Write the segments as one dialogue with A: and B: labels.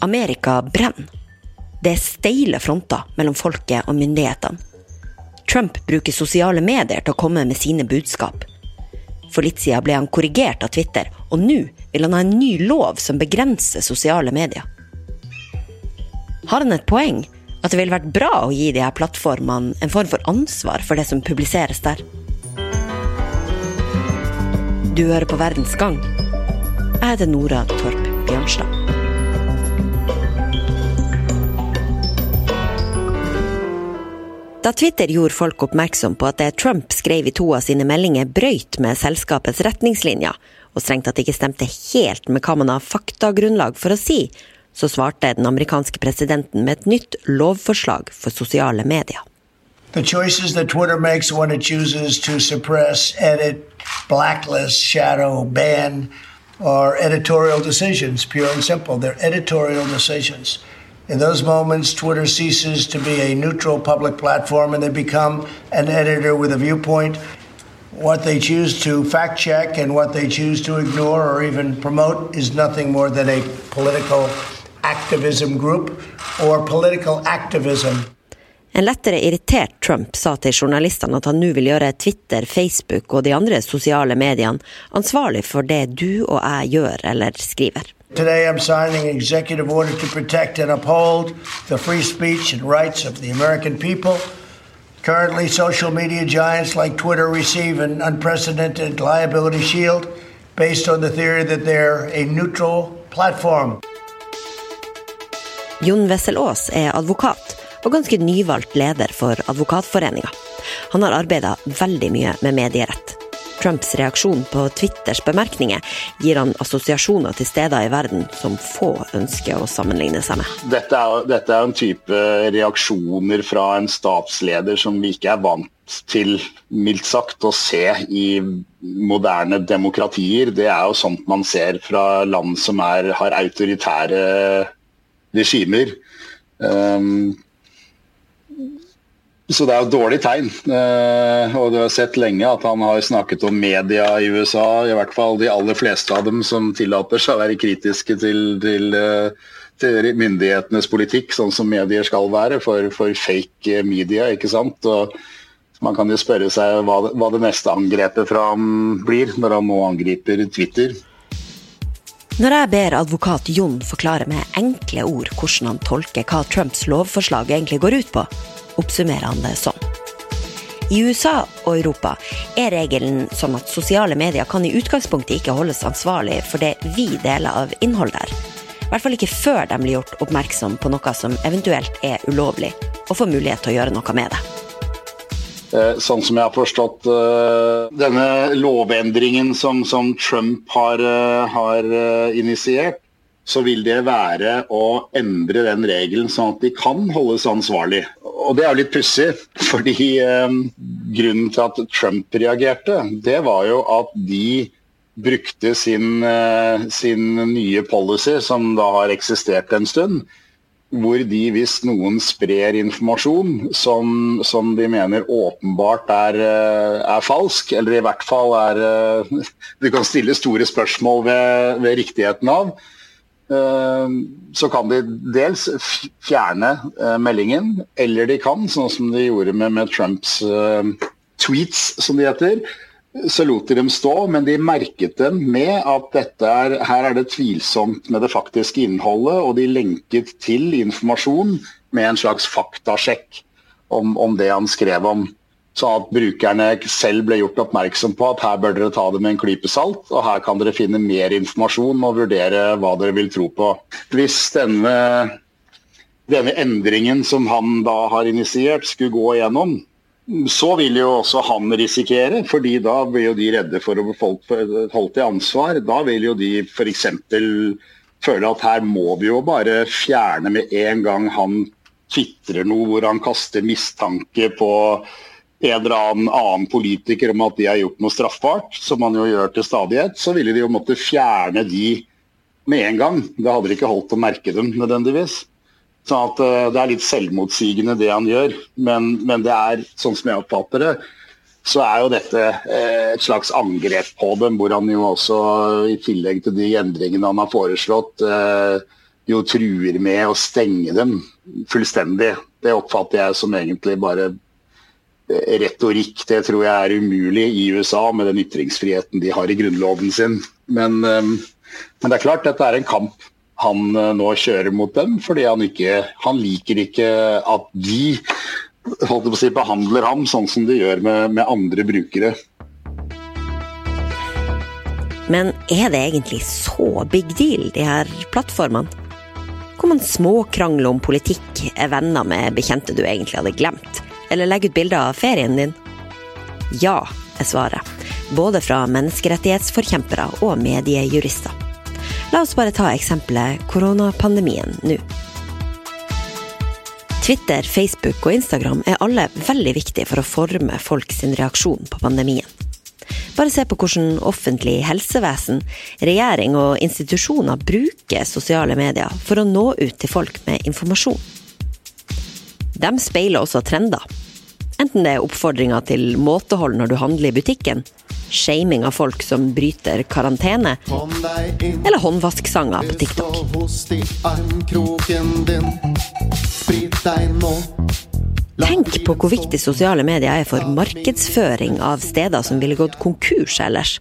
A: Amerika brenner. Det er steile fronter mellom folket og myndighetene. Trump bruker sosiale medier til å komme med sine budskap. For litt siden ble han korrigert av Twitter, og nå vil han ha en ny lov som begrenser sosiale medier. Har han et poeng? At det ville vært bra å gi de her plattformene en form for ansvar for det som publiseres der? Du hører på Verdens gang. Jeg heter Nora Torp Bjørnstad. Da Twitter gjorde folk oppmerksom på at det Trump skrev i to av sine meldinger brøyt med selskapets retningslinjer, og strengt tatt ikke stemte helt med hva man har faktagrunnlag for å si, så svarte den amerikanske presidenten med et nytt lovforslag for sosiale medier.
B: The choices that Twitter makes when it chooses to suppress, edit, blacklist, shadow, ban are editorial decisions, pure and simple. They're editorial decisions. In those moments, Twitter ceases to be a neutral public platform and they become an editor with a viewpoint. What they choose to fact check and what they choose to ignore or even promote is nothing more than a political activism group or political activism.
A: En lettere irritert Trump sa til journalistene at han nå vil gjøre Twitter, Facebook og de andre sosiale mediene ansvarlig for det du og jeg gjør eller skriver.
B: Today, I'm signing an executive order to protect and uphold the free speech and rights of the American people. Currently, social media giants like Twitter receive an unprecedented liability shield based on the theory that they're a neutral platform.
A: Jon Wessel Aas er advokat og ganske nyvalgt leder for Advokatforeninga. Han har arbeida veldig mye med medierett. Trumps reaksjon på Twitters bemerkninger gir han assosiasjoner til steder i verden som få ønsker å sammenligne seg med.
C: Dette er, dette er en type reaksjoner fra en statsleder som vi ikke er vant til, mildt sagt, å se i moderne demokratier. Det er jo sånt man ser fra land som er, har autoritære regimer. Um, så det er jo dårlig tegn. Uh, og du har sett lenge at han har snakket om media i USA, i hvert fall de aller fleste av dem som tillater seg å være kritiske til, til, uh, til myndighetenes politikk, sånn som medier skal være, for, for fake media, ikke sant. Og man kan jo spørre seg hva, hva det neste angrepet fra ham blir, når han nå angriper Twitter.
A: Når jeg ber advokat Jon forklare med enkle ord hvordan han tolker hva Trumps lovforslag egentlig går ut på, oppsummerer han det sånn. I USA og Europa er regelen sånn at sosiale medier kan i utgangspunktet ikke holdes ansvarlig for det vi deler av innhold der. I hvert fall ikke før de blir gjort oppmerksom på noe som eventuelt er ulovlig, og får mulighet til å gjøre noe med det.
C: Eh, sånn som jeg har forstått uh, denne lovendringen som, som Trump har, uh, har initiert, så vil det være å endre den regelen sånn at de kan holdes ansvarlig. Og det er jo litt pussig, fordi eh, grunnen til at Trump reagerte, det var jo at de brukte sin, eh, sin nye policy, som da har eksistert en stund, hvor de, hvis noen sprer informasjon som, som de mener åpenbart er, eh, er, falsk, eller i hvert fall er eh, Du kan stille store spørsmål ved, ved riktigheten av, så kan de dels fjerne eh, meldingen, eller de kan, sånn som de gjorde med, med Trumps uh, tweets, som de heter, så lot de dem stå, men de merket dem med at er, her er det tvilsomt med det faktiske innholdet, og de lenket til informasjon med en slags faktasjekk om, om det han skrev om. Så at brukerne selv ble gjort oppmerksom på at her bør dere ta det med en klype salt, og her kan dere finne mer informasjon og vurdere hva dere vil tro på. Hvis denne, denne endringen som han da har initiert, skulle gå igjennom, så vil jo også han risikere, fordi da blir jo de redde for å bli holdt til ansvar. Da vil jo de f.eks. føle at her må vi jo bare fjerne med en gang han tvitrer noe hvor han kaster mistanke på en eller annen annen politiker om at de har gjort noe straffbart, som man jo gjør til stadighet, så ville de jo måtte fjerne de med en gang. Det hadde de ikke holdt å merke dem nødvendigvis. Så at uh, Det er litt selvmotsigende det han gjør, men, men, det er, sånn som jeg oppfatter det, så er jo dette uh, et slags angrep på dem, hvor han jo også, i tillegg til de endringene han har foreslått, uh, jo truer med å stenge dem fullstendig. Det oppfatter jeg som egentlig bare retorikk. Det tror jeg er umulig i USA med den ytringsfriheten de har i grunnloven sin. Men, men det er klart, dette er en kamp han nå kjører mot dem, fordi han, ikke, han liker ikke at de si, behandler ham sånn som de gjør med, med andre brukere.
A: Men er det egentlig så big deal, de her plattformene? Hvor man småkrangler om politikk, er venner med bekjente du egentlig hadde glemt, eller legge ut bilder av ferien din? Ja, er svaret. Både fra menneskerettighetsforkjempere og mediejurister. La oss bare ta eksempelet koronapandemien nå. Twitter, Facebook og Instagram er alle veldig viktige for å forme folks reaksjon på pandemien. Bare se på hvordan offentlig helsevesen, regjering og institusjoner bruker sosiale medier for å nå ut til folk med informasjon. De speiler også trender. Enten det er oppfordringer til måtehold når du handler i butikken, shaming av folk som bryter karantene, eller håndvasksanger på TikTok. Tenk på hvor viktig sosiale medier er for markedsføring av steder som ville gått konkurs ellers.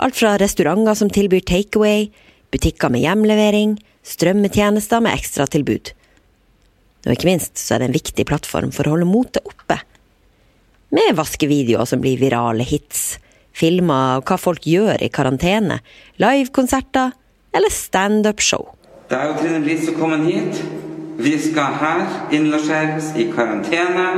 A: Alt fra restauranter som tilbyr takeaway, butikker med hjemlevering, strømmetjenester med ekstratilbud. Og ikke minst så er det en viktig plattform for å holde motet oppe. Med vaskevideoer som blir virale hits, filmer av hva folk gjør i karantene, livekonserter eller standup-show.
D: Det er jo Trine Lise kommet hit. Vi skal her innlosjeres i karantene,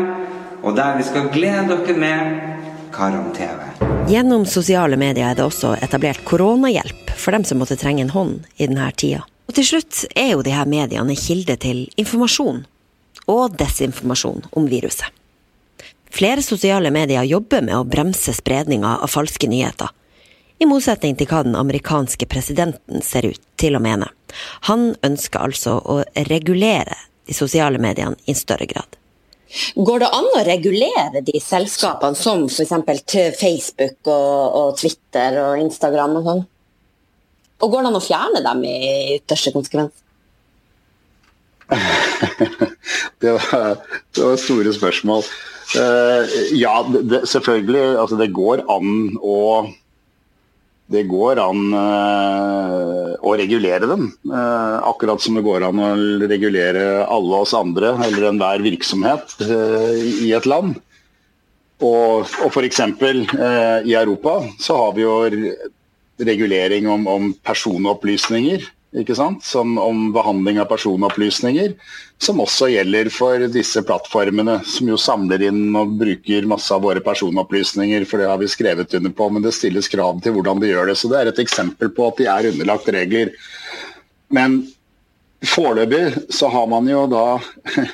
D: og der vi skal glede dere med Karantene.
A: Gjennom sosiale medier er det også etablert koronahjelp for dem som måtte trenge en hånd i denne tida. Og til slutt er jo de her mediene kilde til informasjon og desinformasjon om viruset. Flere sosiale medier jobber med å bremse spredninga av falske nyheter i motsetning til hva den amerikanske presidenten ser ut til å mene. Han ønsker altså å regulere de sosiale mediene i større grad.
E: Går det an å regulere de selskapene som f.eks. Facebook og, og, Twitter og Instagram og sånn? Og går det an å fjerne dem i ytterste konsekvens?
C: det, var, det var store spørsmål. Uh, ja, det, selvfølgelig. Altså, det går an å det går an uh, å regulere dem. Uh, akkurat som det går an å regulere alle oss andre eller enhver virksomhet uh, i et land. Og, og f.eks. i Europa så har vi jo regulering om, om personopplysninger? Som om behandling av personopplysninger. Som også gjelder for disse plattformene, som jo samler inn og bruker masse av våre personopplysninger. For det har vi skrevet under på, men det stilles krav til hvordan de gjør det. Så det er et eksempel på at de er underlagt regler. Men foreløpig så har man jo da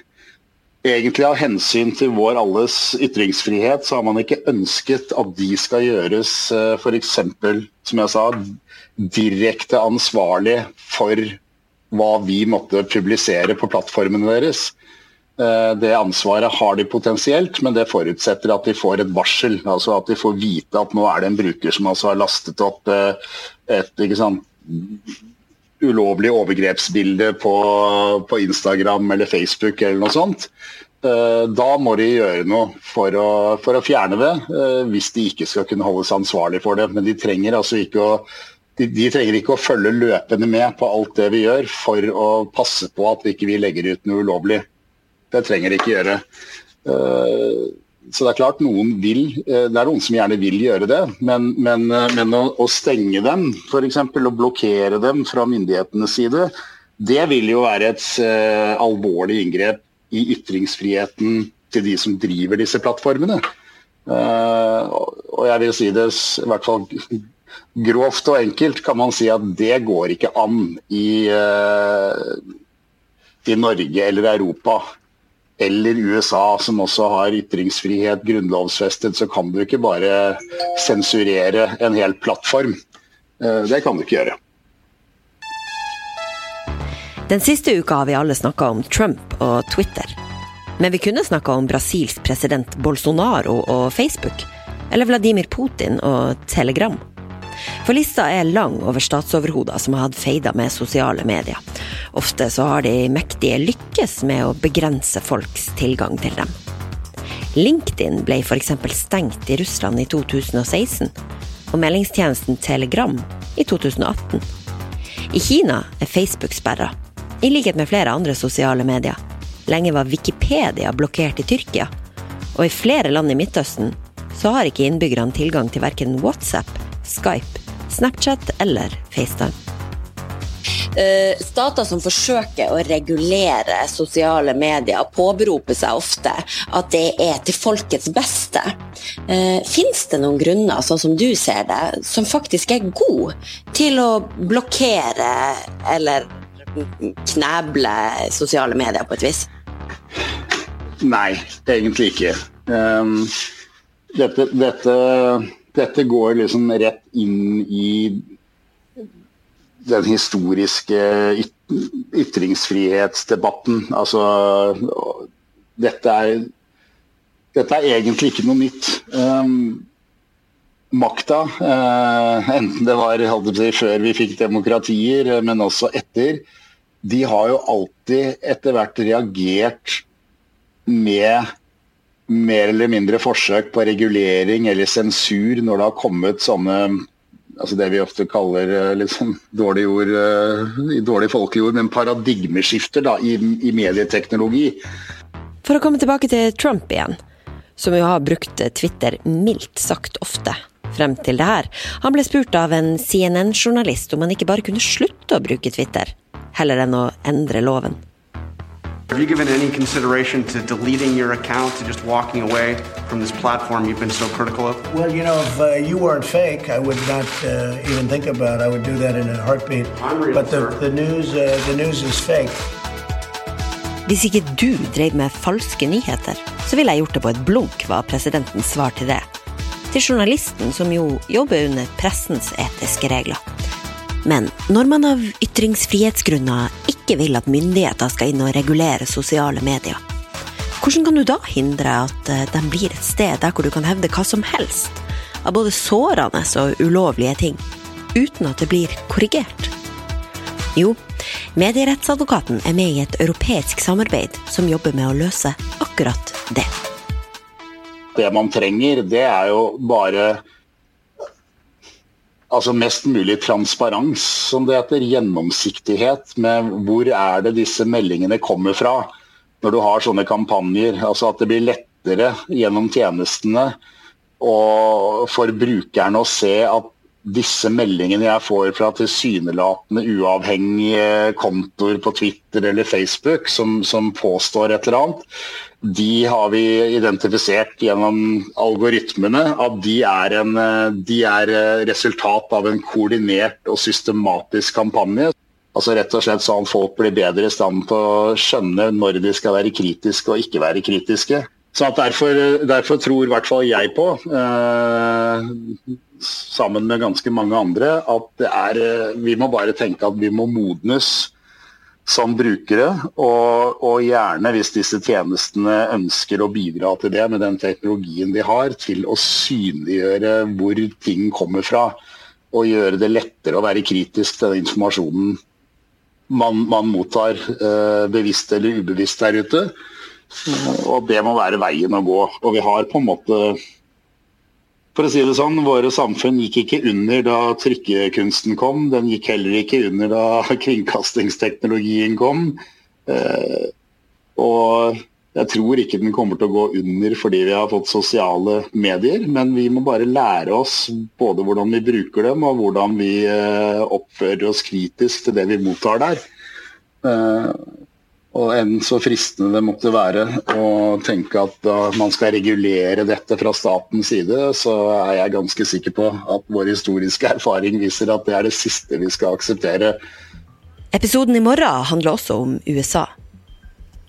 C: Egentlig av hensyn til vår alles ytringsfrihet, så har man ikke ønsket at de skal gjøres eh, f.eks. som jeg sa, direkte ansvarlig for hva vi måtte publisere på plattformene deres. Eh, det ansvaret har de potensielt, men det forutsetter at de får et varsel. altså At de får vite at nå er det en bruker som altså har lastet opp eh, et sant, ulovlig overgrepsbilde på, på, Instagram eller Facebook eller noe sånt. Eh, da må de gjøre noe for å, for å fjerne det, hvis de ikke skal kunne holdes ansvarlig for det. Men de trenger altså ikke å de, de, trenger ikke å følge løpende med på alt det vi gjør for å passe på at vi ikke legger ut noe ulovlig. Det trenger de ikke gjøre. Uh, så det er klart noen vil, uh, det er noen som gjerne vil gjøre det, men, men, uh, men å, å, stenge dem f.eks. og blokkere dem fra myndighetenes side, det vil jo være et alvorlig inngrep i ytringsfriheten til de som driver disse plattformene. og jeg vil si det i hvert fall grovt og enkelt kan man si at det går ikke an i, uh, i Norge eller Europa eller USA, som også har ytringsfrihet grunnlovsfestet, så kan du ikke bare sensurere en hel plattform. Uh, det kan du ikke gjøre.
A: Den siste uka har vi alle snakka om Trump og Twitter. Men vi kunne snakka om Brasils president Bolsonaro og Facebook. Eller Vladimir Putin og Telegram. For lista er lang over statsoverhoder som har hatt feida med sosiale medier. Ofte så har de mektige lykkes med å begrense folks tilgang til dem. LinkedIn ble f.eks. stengt i Russland i 2016, og meldingstjenesten Telegram i 2018. I Kina er Facebook sperra, i likhet med flere andre sosiale medier. Lenge var Wikipedia blokkert i Tyrkia, og i flere land i Midtøsten så har ikke innbyggerne tilgang til verken WhatsApp, Skype, Snapchat eller FaceTime.
E: Uh, stater som forsøker å regulere sosiale medier, påberoper seg ofte at det er til folkets beste. Uh, Fins det noen grunner, sånn som du ser det, som faktisk er gode til å blokkere eller kneble sosiale medier på et vis?
C: Nei, egentlig ikke. Um, dette, dette, dette går liksom rett inn i den historiske yt ytringsfrihetsdebatten. Altså dette er, dette er egentlig ikke noe nytt. Um, makta, uh, enten det var si, før vi fikk demokratier, men også etter, de har jo alltid etter hvert reagert med mer eller mindre forsøk på regulering eller sensur når det har kommet sånne altså det vi ofte kaller liksom, litt sånn dårlig ord, eh, dårlig folkejord, men paradigmeskifter da, i, i, medieteknologi.
A: For å komme tilbake til Trump igjen, som jo har brukt Twitter mildt sagt ofte frem til det her. Han ble spurt av en CNN-journalist om han ikke bare kunne slutte å bruke Twitter, heller enn å endre loven.
F: Have you given any consideration to deleting your account, to just walking away from this platform you've been so critical of?
B: Well, you know, if uh, you weren't fake, I would not uh, even think about it. I would do that in a heartbeat.
F: I'm real,
B: but the, the, news, uh, the news is fake.
A: Hvis ikke du drev med falske nyheter, så ville jeg gjort det på et blunk, var presidentens svar til det. Til journalisten, som jo jobber under pressens etiske regler. Men når man av ytringsfrihetsgrunner ikke vil at myndigheter skal inn og regulere sosiale medier, hvordan kan du da hindre at eh, de blir et sted der hvor du kan hevde hva som helst av både sårende og ulovlige ting, uten at det blir korrigert? Jo, medierettsadvokaten er med i et europeisk samarbeid som jobber med å løse akkurat det.
C: Det man trenger, det er jo bare altså mest mulig transparens, som det heter. Gjennomsiktighet med hvor er det disse meldingene kommer fra. Når du har sånne kampanjer. altså At det blir lettere gjennom tjenestene og for brukerne å se at disse meldingene jeg får fra tilsynelatende uavhengige kontoer på Twitter eller Facebook som, som påstår et eller annet, de har vi identifisert gjennom algoritmene at de er, en, de er resultat av en koordinert og systematisk kampanje. Altså rett og slett sånn folk blir bedre i stand til å skjønne når de skal være kritiske og ikke være kritiske. Så derfor, derfor, tror i hvert fall jeg på, eh, sammen med ganske mange andre, at er, vi må bare tenke at vi må modnes som brukere. Og, og, gjerne, hvis disse tjenestene ønsker å bidra til det med den teknologien de har, til å synliggjøre hvor ting kommer fra. Og gjøre det lettere å være kritisk til den informasjonen man, man mottar, eh, bevisst eller ubevisst der ute. Og det må være veien å gå. Og vi har på en måte for å si det sånn, Våre samfunn gikk ikke under da trykkekunsten kom. Den gikk heller ikke under da kringkastingsteknologien kom. Eh, og jeg tror ikke den kommer til å gå under fordi vi har fått sosiale medier, men vi må bare lære oss både hvordan vi bruker dem og hvordan vi eh, oppfører oss kritisk til det vi mottar der. Og enn så fristende det måtte være å tenke at man skal regulere dette fra statens side, så er jeg ganske sikker på at vår historiske erfaring viser at det er det siste vi skal akseptere.
A: Episoden i morgen handler også om USA.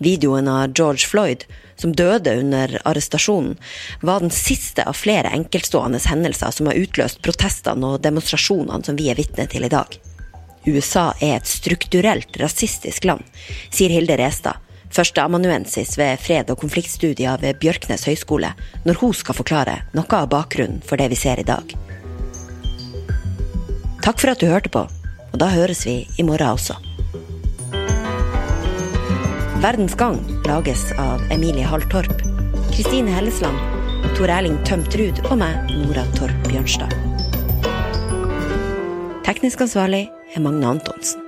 A: Videoen av George Floyd, som døde under arrestasjonen, var den siste av flere enkeltstående hendelser som har utløst protestene og demonstrasjonene som vi er vitne til i dag. USA er et strukturelt rasistisk land, sier Hilde Restad, førsteamanuensis ved fred- og konfliktstudier ved Bjørknes høgskole, når hun skal forklare noe av bakgrunnen for det vi ser i dag. Takk for at du hørte på, og da høres vi i morgen også. Verdens Gang lages av Emilie Hall Torp, Kristine Hellesland, Tor Erling Tømt Ruud og meg, Nora Torp Bjørnstad. Teknisk ansvarlig among non-Dons.